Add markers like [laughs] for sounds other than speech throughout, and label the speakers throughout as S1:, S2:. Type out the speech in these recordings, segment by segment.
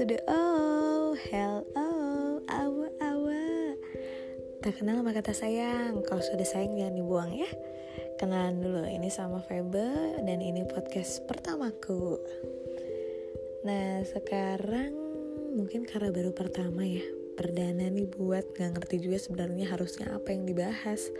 S1: to the O Hello Awa awa. Tak kenal sama kata sayang. Kalau sudah sayang jangan dibuang ya. Kenalan dulu. Ini sama Febe Dan ini podcast pertamaku. Nah sekarang Mungkin karena baru pertama ya. Perdana nih buat Gak ngerti juga sebenarnya harusnya apa yang dibahas.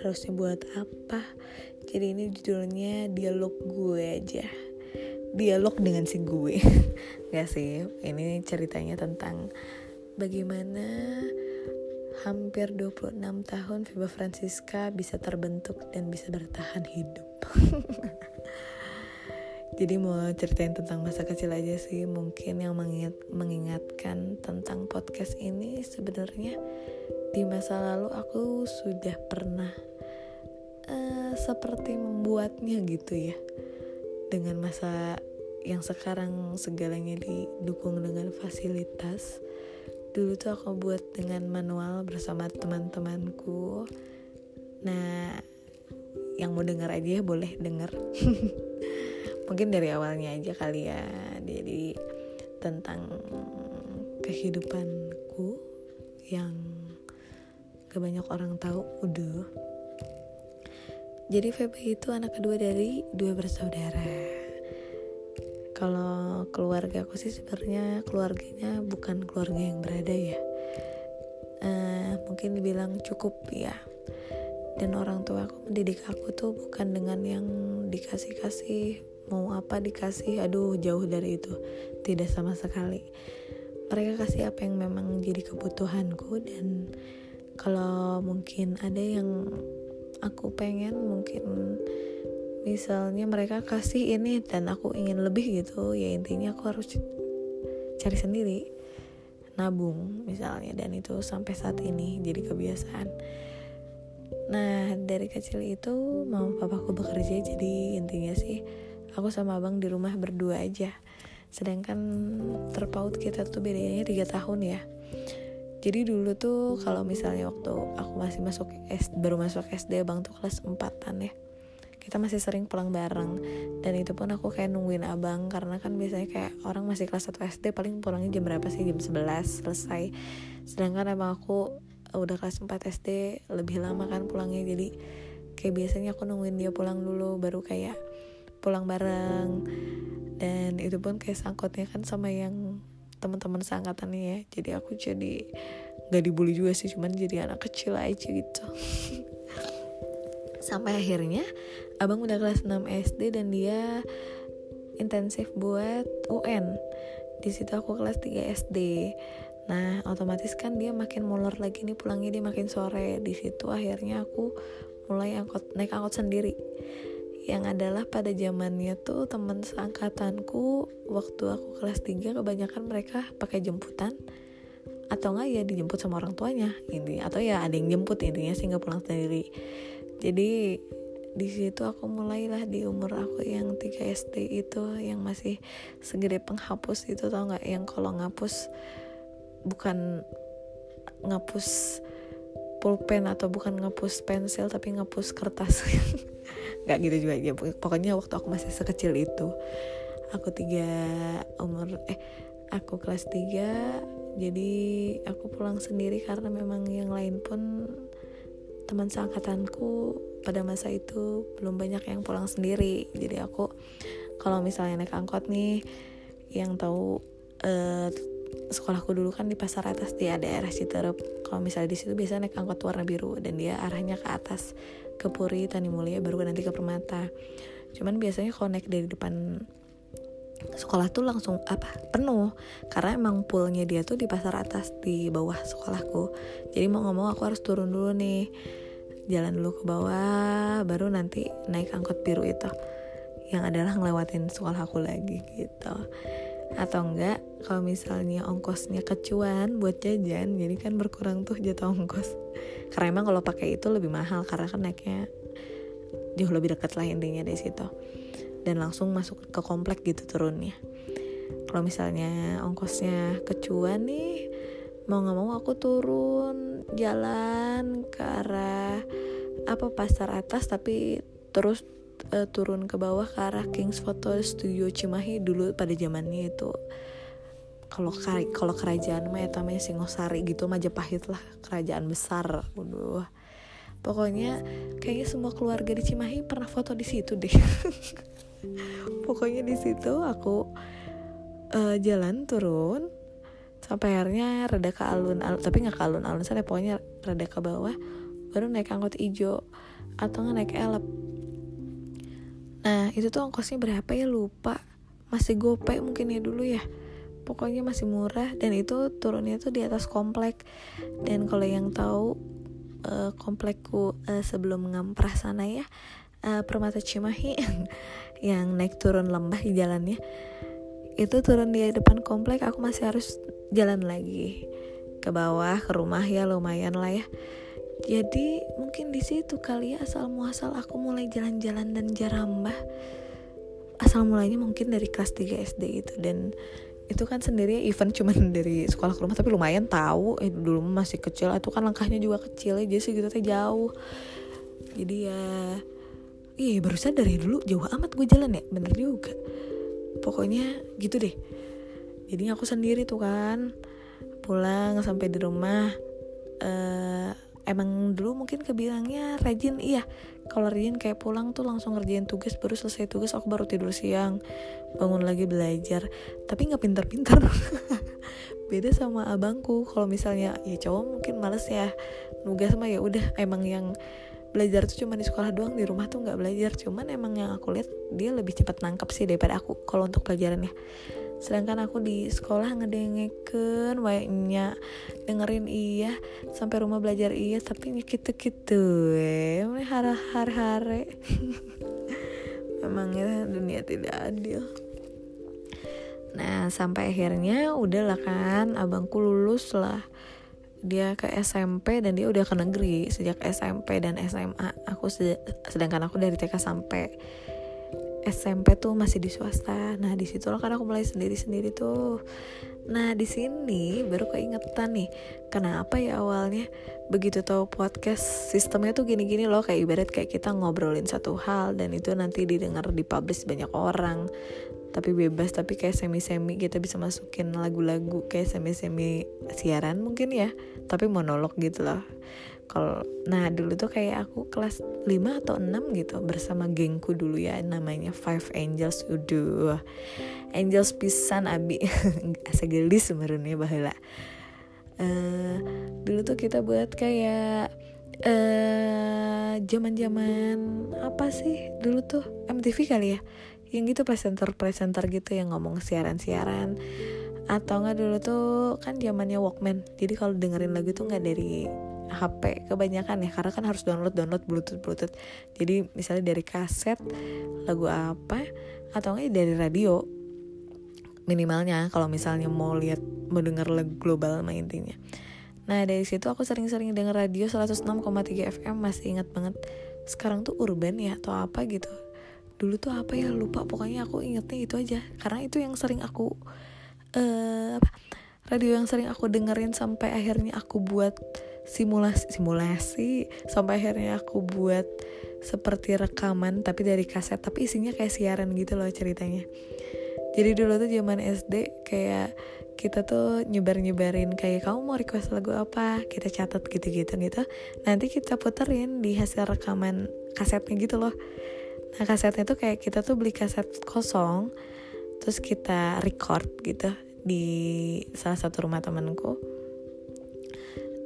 S1: Harusnya buat apa? Jadi ini judulnya Dialog gue aja dialog dengan si gue. [laughs] Gak sih, ini ceritanya tentang bagaimana hampir 26 tahun Viva Francisca bisa terbentuk dan bisa bertahan hidup. [laughs] Jadi mau ceritain tentang masa kecil aja sih Mungkin yang mengingat, mengingatkan tentang podcast ini sebenarnya Di masa lalu aku sudah pernah uh, seperti membuatnya gitu ya dengan masa yang sekarang segalanya didukung dengan fasilitas dulu tuh aku buat dengan manual bersama teman-temanku. Nah yang mau dengar aja ya boleh denger. [laughs] Mungkin dari awalnya aja kali ya. Jadi tentang kehidupanku yang kebanyak orang tahu udah jadi Febe itu anak kedua dari dua bersaudara. Kalau keluarga aku sih sebenarnya keluarganya bukan keluarga yang berada ya. Uh, mungkin dibilang cukup ya. Dan orang tua aku mendidik aku tuh bukan dengan yang dikasih-kasih mau apa dikasih aduh jauh dari itu tidak sama sekali mereka kasih apa yang memang jadi kebutuhanku dan kalau mungkin ada yang aku pengen mungkin misalnya mereka kasih ini dan aku ingin lebih gitu ya intinya aku harus cari sendiri. Nabung misalnya dan itu sampai saat ini jadi kebiasaan. Nah dari kecil itu mama papaku bekerja jadi intinya sih aku sama abang di rumah berdua aja. Sedangkan terpaut kita tuh bedanya tiga tahun ya jadi dulu tuh kalau misalnya waktu aku masih masuk S baru masuk SD bang tuh kelas 4an ya. Kita masih sering pulang bareng. Dan itu pun aku kayak nungguin abang karena kan biasanya kayak orang masih kelas 1 SD paling pulangnya jam berapa sih? Jam 11 selesai. Sedangkan abang aku udah kelas 4 SD lebih lama kan pulangnya. Jadi kayak biasanya aku nungguin dia pulang dulu baru kayak pulang bareng. Dan itu pun kayak sangkutnya kan sama yang teman-teman seangkatannya ya. Jadi aku jadi nggak dibully juga sih cuman jadi anak kecil aja gitu. [laughs] Sampai akhirnya abang udah kelas 6 SD dan dia intensif buat UN di situ aku kelas 3 SD nah otomatis kan dia makin molor lagi nih pulangnya dia makin sore. Di situ akhirnya aku mulai angkot naik angkot sendiri yang adalah pada zamannya tuh teman seangkatanku waktu aku kelas 3 kebanyakan mereka pakai jemputan. Atau enggak ya dijemput sama orang tuanya ini atau ya ada yang jemput intinya sih nggak pulang sendiri. Jadi di situ aku mulailah di umur aku yang 3 SD itu yang masih segede penghapus itu tau nggak? Yang kalau ngapus bukan ngapus pulpen atau bukan ngapus pensil tapi ngapus kertas [laughs] nggak gitu juga ya pokoknya waktu aku masih sekecil itu aku tiga umur eh aku kelas tiga jadi aku pulang sendiri karena memang yang lain pun teman seangkatanku pada masa itu belum banyak yang pulang sendiri. Jadi aku kalau misalnya naik angkot nih yang tahu uh, sekolahku dulu kan di pasar atas di daerah Citerup. Kalau misalnya di situ biasa naik angkot warna biru dan dia arahnya ke atas ke Puri Tani Mulia baru nanti ke Permata. Cuman biasanya naik dari depan sekolah tuh langsung apa penuh. Karena emang poolnya dia tuh di pasar atas di bawah sekolahku. Jadi mau ngomong aku harus turun dulu nih. Jalan dulu ke bawah baru nanti naik angkot biru itu. Yang adalah ngelewatin sekolah aku lagi gitu atau enggak kalau misalnya ongkosnya kecuan buat jajan jadi kan berkurang tuh jatuh ongkos. Karena emang kalau pakai itu lebih mahal karena kan naiknya jauh lebih dekat lah intinya dari situ. Dan langsung masuk ke komplek gitu turunnya. Kalau misalnya ongkosnya kecuan nih mau nggak mau aku turun jalan ke arah apa pasar atas tapi terus uh, turun ke bawah ke arah Kings Photo Studio Cimahi dulu pada zamannya itu. Kalau kalau kerajaan mah ya namanya Singosari gitu Majapahit lah kerajaan besar. Waduh. Pokoknya kayaknya semua keluarga di Cimahi pernah foto di situ deh. [laughs] Pokoknya di situ aku uh, jalan turun sampai akhirnya rada ke alun, alun tapi nggak ke alun-alun saya pokoknya rada ke bawah baru naik angkot ijo atau naik elep nah itu tuh ongkosnya berapa ya? Lupa. Masih gope mungkin ya dulu ya. Pokoknya masih murah dan itu turunnya tuh di atas komplek. Dan kalau yang tahu uh, komplekku uh, sebelum ngamprah sana ya uh, Permata Cimahi [laughs] yang naik turun lembah di jalannya itu turun di depan komplek. Aku masih harus jalan lagi ke bawah ke rumah ya lumayan lah ya jadi mungkin di situ kali ya asal muasal aku mulai jalan-jalan dan jarambah asal mulainya mungkin dari kelas 3 SD itu dan itu kan sendiri event cuman dari sekolah ke rumah tapi lumayan tahu. Eh dulu masih kecil itu kan langkahnya juga kecil ya jadi segitu teh jauh. Jadi ya iya baru sadar ya dulu jauh amat gue jalan ya bener juga. Pokoknya gitu deh. Jadi aku sendiri tuh kan pulang sampai di rumah uh, emang dulu mungkin kebilangnya rajin iya. Kalau rajin kayak pulang tuh langsung ngerjain tugas baru selesai tugas aku baru tidur siang bangun lagi belajar. Tapi nggak pintar-pintar. [laughs] Beda sama abangku. Kalau misalnya ya cowok mungkin males ya nugas mah ya udah. Emang yang belajar tuh cuma di sekolah doang di rumah tuh nggak belajar. Cuman emang yang aku lihat dia lebih cepat nangkep sih daripada aku kalau untuk pelajarannya sedangkan aku di sekolah ngedengeken wayanya dengerin iya sampai rumah belajar iya tapi gitu gitu eh hara hara hare. [laughs] Memangnya dunia tidak adil. Nah sampai akhirnya udahlah kan abangku lulus lah. Dia ke SMP dan dia udah ke negeri sejak SMP dan SMA aku sedangkan aku dari TK sampai SMP tuh masih di swasta. Nah di situ loh kan aku mulai sendiri sendiri tuh. Nah di sini baru keingetan nih kenapa ya awalnya begitu tahu podcast sistemnya tuh gini-gini loh kayak ibarat kayak kita ngobrolin satu hal dan itu nanti didengar di publish banyak orang. Tapi bebas tapi kayak semi-semi kita bisa masukin lagu-lagu kayak semi-semi siaran mungkin ya tapi monolog gitu loh kalau nah dulu tuh kayak aku kelas 5 atau 6 gitu bersama gengku dulu ya namanya Five Angels. Udah Angels pisan abi. [laughs] Asa gelis sebenarnya bahula. Uh, dulu tuh kita buat kayak eh zaman-zaman apa sih dulu tuh? MTV kali ya? Yang gitu presenter presenter gitu yang ngomong siaran-siaran. Atau enggak dulu tuh kan zamannya Walkman. Jadi kalau dengerin lagu tuh nggak dari HP kebanyakan ya karena kan harus download download bluetooth bluetooth. Jadi misalnya dari kaset lagu apa atau enggak dari radio minimalnya kalau misalnya mau lihat mau denger lagu global mah intinya. Nah dari situ aku sering-sering denger radio 106,3 FM masih ingat banget. Sekarang tuh urban ya atau apa gitu. Dulu tuh apa ya lupa. Pokoknya aku ingetnya itu aja. Karena itu yang sering aku uh, apa radio yang sering aku dengerin sampai akhirnya aku buat simulasi simulasi sampai akhirnya aku buat seperti rekaman tapi dari kaset tapi isinya kayak siaran gitu loh ceritanya. Jadi dulu tuh zaman SD kayak kita tuh nyebar-nyebarin kayak kamu mau request lagu apa? Kita catat gitu-gitu gitu. Nanti kita puterin di hasil rekaman kasetnya gitu loh. Nah kasetnya tuh kayak kita tuh beli kaset kosong terus kita record gitu di salah satu rumah temanku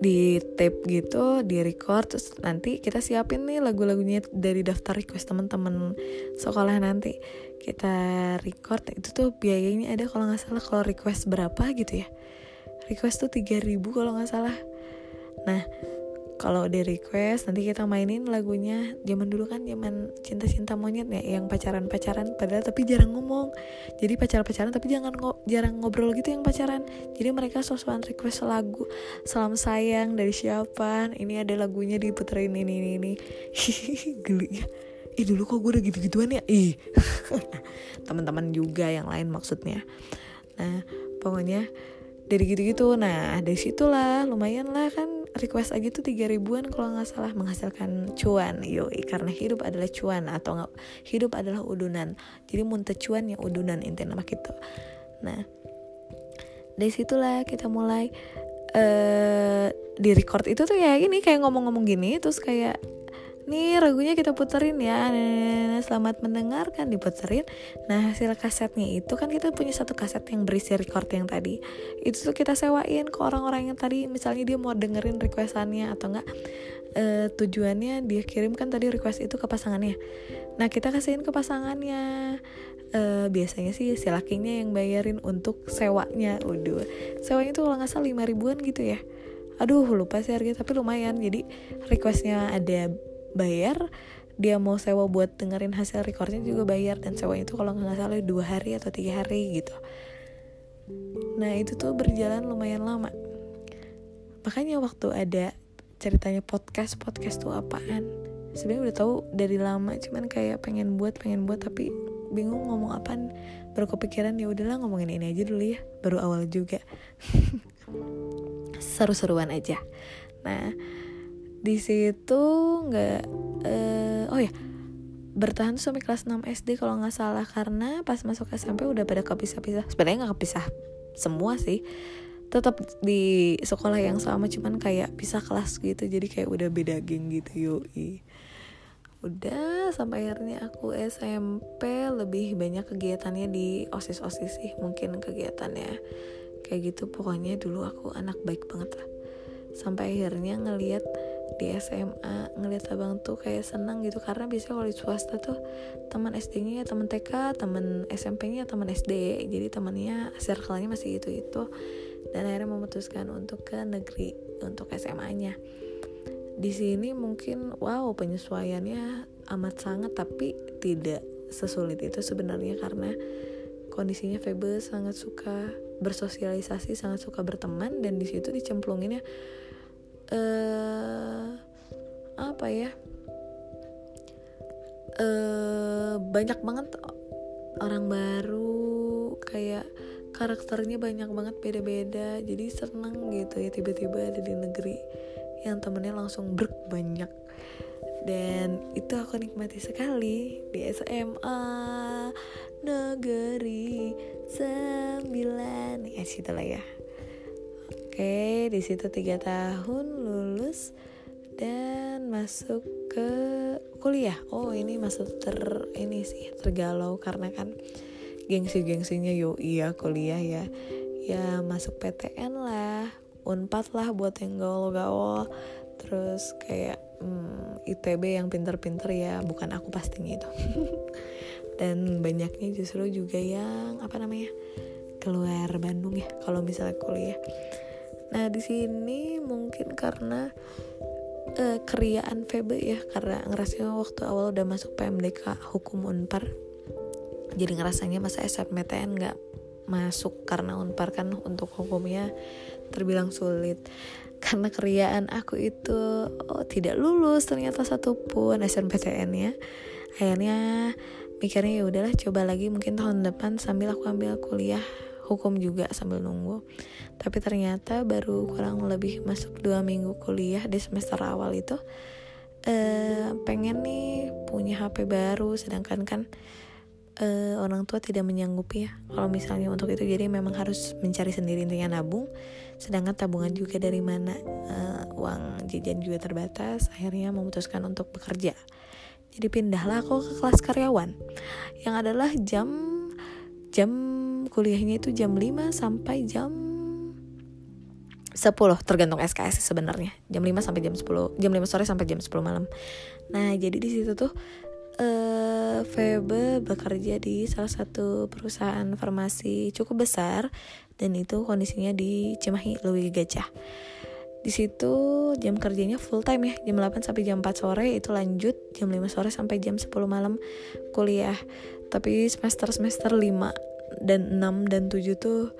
S1: di tape gitu di record terus nanti kita siapin nih lagu-lagunya dari daftar request teman-teman sekolah nanti. Kita record itu tuh biayanya ada kalau nggak salah kalau request berapa gitu ya? Request tuh 3000 kalau nggak salah. Nah kalau di request nanti kita mainin lagunya. Zaman dulu kan zaman cinta-cinta monyet ya yang pacaran-pacaran padahal tapi jarang ngomong. Jadi pacaran-pacaran tapi jangan ngo jarang ngobrol gitu yang pacaran. Jadi mereka sosokan request lagu salam sayang dari siapa? Ini ada lagunya diputerin ini ini ini. [laughs] Geli ya. Ih dulu kok gue udah gitu-gituan ya? Ih. [laughs] Teman-teman juga yang lain maksudnya. Nah pokoknya dari gitu-gitu. Nah dari situlah lumayan lah kan request aja tuh tiga ribuan kalau nggak salah. Menghasilkan cuan. Yoi karena hidup adalah cuan atau nggak hidup adalah udunan. Jadi muntah cuan yang udunan intinya nama gitu nah dari situlah kita mulai uh, di record itu tuh ya ini kayak ngomong-ngomong gini terus kayak nih lagunya kita puterin ya. Nah, selamat mendengarkan diputerin. Nah hasil kasetnya itu kan kita punya satu kaset yang berisi record yang tadi. Itu tuh kita sewain ke orang-orang yang tadi misalnya dia mau dengerin requestannya atau enggak uh, tujuannya dia kirimkan tadi request itu ke pasangannya. Nah kita kasihin ke pasangannya. Uh, biasanya sih si lakinya yang bayarin untuk sewanya. Waduh sewanya itu kalau nggak salah lima ribuan gitu ya. Aduh lupa sih harganya tapi lumayan. Jadi requestnya ada bayar dia mau sewa buat dengerin hasil recordnya juga bayar dan sewa itu kalau nggak salah dua hari atau tiga hari gitu. Nah itu tuh berjalan lumayan lama. Makanya waktu ada ceritanya podcast podcast tuh apaan? Sebenarnya udah tahu dari lama cuman kayak pengen buat pengen buat tapi bingung ngomong apaan. Baru kepikiran ya udahlah ngomongin ini aja dulu ya. Baru awal juga. [laughs] Seru-seruan aja. Nah di situ nggak uh, oh ya bertahan tuh sampai kelas 6 SD kalau nggak salah. Karena pas masuk SMP udah pada kepisah-pisah. Sebenarnya nggak kepisah semua sih. Tetap di sekolah yang sama cuman kayak pisah kelas gitu. Jadi kayak udah beda geng gitu yoi. Udah sampai akhirnya aku SMP lebih banyak kegiatannya di osis osis sih. Mungkin kegiatannya kayak gitu. Pokoknya dulu aku anak baik banget lah. Sampai akhirnya ngelihat di SMA ngeliat abang tuh kayak senang gitu. Karena biasanya kalau di swasta tuh teman SD-nya ya teman TK, teman SMP-nya teman SD, jadi temannya circle-nya masih itu itu dan akhirnya memutuskan untuk ke negeri untuk SMA-nya. Di sini mungkin wow penyesuaiannya amat sangat tapi tidak sesulit itu sebenarnya. Karena kondisinya Febe sangat suka bersosialisasi, sangat suka berteman. Dan di situ dicemplunginnya uh, apa ya? Uh, banyak banget orang baru kayak karakternya banyak banget beda-beda. Jadi seneng gitu ya tiba-tiba ada di negeri yang temennya langsung berk banyak. Dan itu aku nikmati sekali di SMA negeri sembilan. Ya situ lah ya Oke, di situ tiga tahun lulus dan masuk ke kuliah. Oh, ini masuk ter ini sih tergalau karena kan gengsi-gengsinya yo iya kuliah ya. Ya masuk PTN lah, Unpad lah buat yang gaul-gaul. Terus kayak hmm, ITB yang pinter-pinter ya, bukan aku pastinya itu. [laughs] dan banyaknya justru juga yang apa namanya? keluar Bandung ya kalau misalnya kuliah Nah di sini mungkin karena uh, keriaan Febe ya karena ngerasanya waktu awal udah masuk PMDK hukum Unpar jadi ngerasanya masa SMPTN nggak masuk karena Unpar kan untuk hukumnya terbilang sulit. Karena keriaan aku itu oh, tidak lulus ternyata satupun SNPTN ya. Akhirnya mikirnya ya udahlah coba lagi mungkin tahun depan sambil aku ambil kuliah hukum juga sambil nunggu. Tapi ternyata baru kurang lebih masuk dua minggu kuliah di semester awal itu eh, pengen nih punya HP baru sedangkan kan eh, orang tua tidak menyanggupi ya. Kalau misalnya untuk itu jadi memang harus mencari sendiri intinya nabung. Sedangkan tabungan juga dari mana? Eh, uang jajan juga terbatas akhirnya memutuskan untuk bekerja. Jadi pindahlah aku ke kelas karyawan yang adalah jam jam kuliahnya itu jam 5 sampai jam 10 tergantung SKS sebenarnya. Jam 5 sampai jam 10 jam 5 sore sampai jam 10 malam. Nah jadi di situ tuh uh, Febe bekerja di salah satu perusahaan farmasi cukup besar dan itu kondisinya di Cimahi Lewi Gajah. Di situ jam kerjanya full time ya jam 8 sampai jam 4 sore itu lanjut jam 5 sore sampai jam 10 malam kuliah. Tapi semester semester 5 dan 6 dan 7 tuh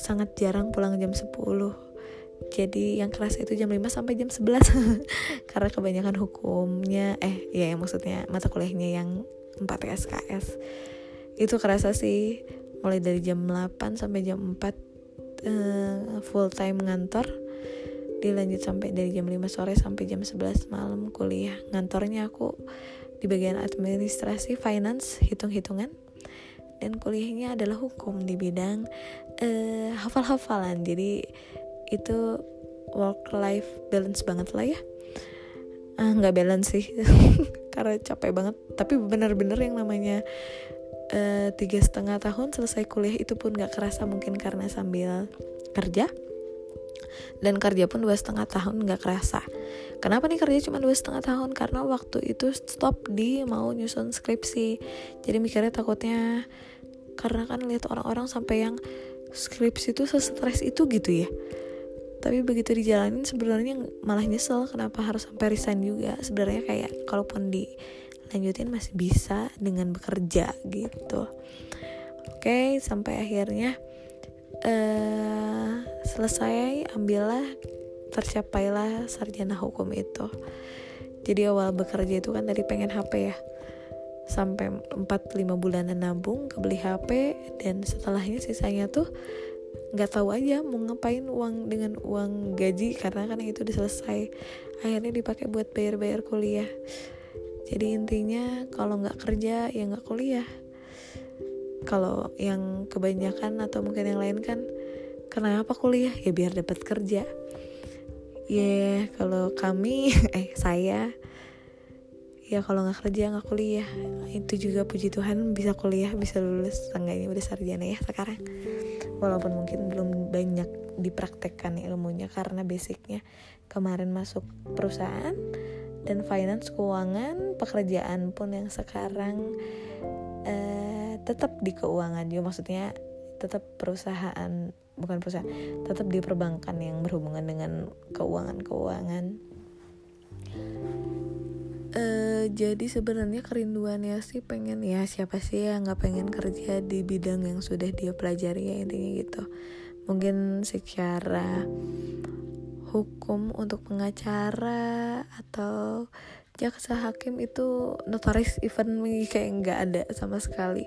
S1: sangat jarang pulang jam 10 jadi yang keras itu jam 5 sampai jam 11 [laughs] karena kebanyakan hukumnya eh ya yang maksudnya mata kuliahnya yang 4 SKS itu kerasa sih mulai dari jam 8 sampai jam 4 uh, eh, full time ngantor. Dilanjut sampai dari jam 5 sore sampai jam 11 malam kuliah. Ngantornya aku di bagian administrasi finance hitung-hitungan dan kuliahnya adalah hukum di bidang uh, hafal-hafalan. Jadi itu work life balance banget lah ya. Ah nggak balance sih [laughs] karena capek banget. Tapi benar-benar yang namanya uh, tiga setengah tahun selesai kuliah itu pun nggak kerasa mungkin karena sambil kerja. Dan kerja pun dua setengah tahun nggak kerasa. Kenapa nih kerja cuma dua setengah tahun? Karena waktu itu stop di mau nyusun skripsi. Jadi mikirnya takutnya karena kan lihat orang-orang sampai yang skripsi itu sestres itu gitu ya. Tapi begitu dijalanin sebenarnya malah nyesel kenapa harus sampai resign juga. Sebenarnya kayak kalaupun dilanjutin masih bisa dengan bekerja gitu. Oke sampai akhirnya uh, selesai ambillah tercapailah sarjana hukum itu. Jadi awal bekerja itu kan tadi pengen HP ya sampai 4-5 bulanan nabung kebeli HP dan setelahnya sisanya tuh nggak tahu aja mau ngapain uang dengan uang gaji karena kan itu udah selesai. Akhirnya dipakai buat bayar-bayar kuliah. Jadi intinya kalau nggak kerja ya nggak kuliah. Kalau yang kebanyakan atau mungkin yang lain kan kenapa kuliah? Ya biar dapat kerja. Ya yeah, kalau kami [laughs] eh saya ya kalau nggak kerja nggak kuliah. Itu juga puji Tuhan bisa kuliah bisa lulus. Ini udah sarjana ya sekarang. Walaupun mungkin belum banyak dipraktekkan ilmunya karena basicnya kemarin masuk perusahaan dan finance keuangan pekerjaan pun yang sekarang uh, tetap di keuangan. Juga maksudnya tetap perusahaan bukan perusahaan tetap di perbankan yang berhubungan dengan keuangan keuangan uh, jadi sebenarnya kerinduannya sih pengen ya siapa sih yang nggak pengen kerja di bidang yang sudah dia pelajari ya intinya gitu. Mungkin secara hukum untuk pengacara atau jaksa hakim itu notaris event kayak nggak ada sama sekali.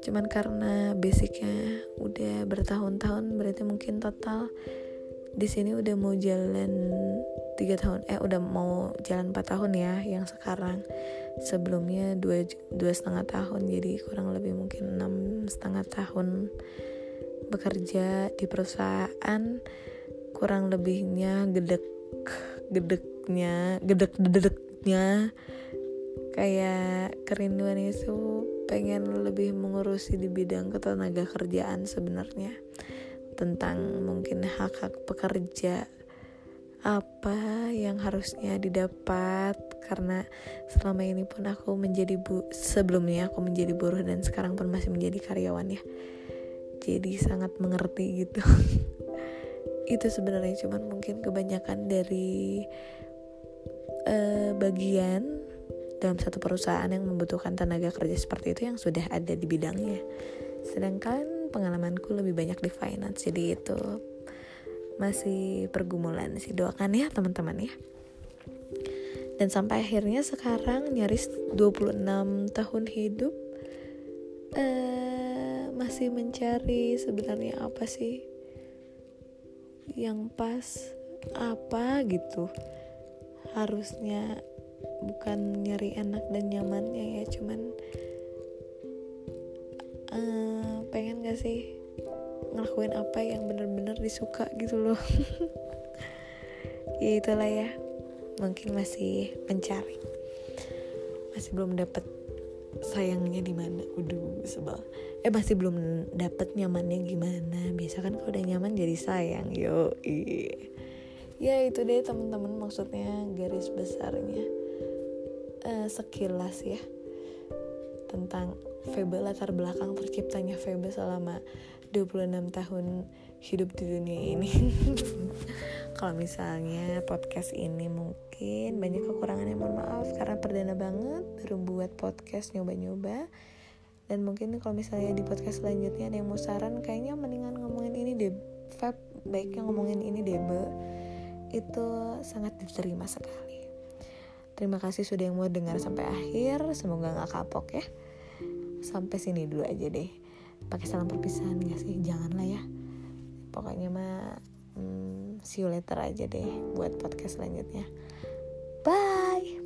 S1: Cuman karena basicnya udah bertahun-tahun berarti mungkin total di sini udah mau jalan tiga tahun eh udah mau jalan empat tahun ya yang sekarang. Sebelumnya dua dua setengah tahun jadi kurang lebih mungkin enam setengah tahun bekerja di perusahaan. Kurang lebihnya gedek gedeknya gedek gedeknya. Kayak kerinduan itu pengen lebih mengurusi di bidang ketenaga kerjaan sebenarnya tentang mungkin hak-hak pekerja apa yang harusnya didapat. Karena selama ini pun aku menjadi bu sebelumnya aku menjadi buruh dan sekarang pun masih menjadi karyawan ya. Jadi sangat mengerti gitu. [laughs] Itu sebenarnya cuman mungkin kebanyakan dari uh, bagian dalam satu perusahaan yang membutuhkan tenaga kerja seperti itu yang sudah ada di bidangnya. Sedangkan pengalamanku lebih banyak di finance jadi itu masih pergumulan sih. Doakan ya teman-teman ya. Dan sampai akhirnya sekarang nyaris 26 tahun hidup uh, masih mencari sebenarnya apa sih yang pas apa gitu. Harusnya bukan nyari enak dan nyamannya ya cuman uh, pengen gak sih ngelakuin apa yang bener-bener disuka gitu loh? [laughs] Ya itulah ya mungkin masih mencari. Masih belum dapat sayangnya di mana. Udah sebel. Eh masih belum dapat nyamannya gimana. Biasa kan kalau udah nyaman jadi sayang yo ya itu deh teman-teman maksudnya garis besarnya uh, sekilas ya tentang Febe latar belakang terciptanya Febe selama 26 tahun hidup di dunia ini. [laughs] Kalau misalnya podcast ini mungkin banyak kekurangannya mohon maaf karena perdana banget baru buat podcast nyoba-nyoba. Dan mungkin kalau misalnya di podcast selanjutnya ada yang mau saran kayaknya mendingan ngomongin ini deh. Fab baiknya ngomongin ini deh Be. Itu sangat diterima sekali. Terima kasih sudah yang mau dengar sampai akhir. Semoga gak kapok ya sampai sini dulu aja deh. Pakai salam perpisahan gak sih? Janganlah ya. Pokoknya mah hmm, see you later aja deh buat podcast selanjutnya. Bye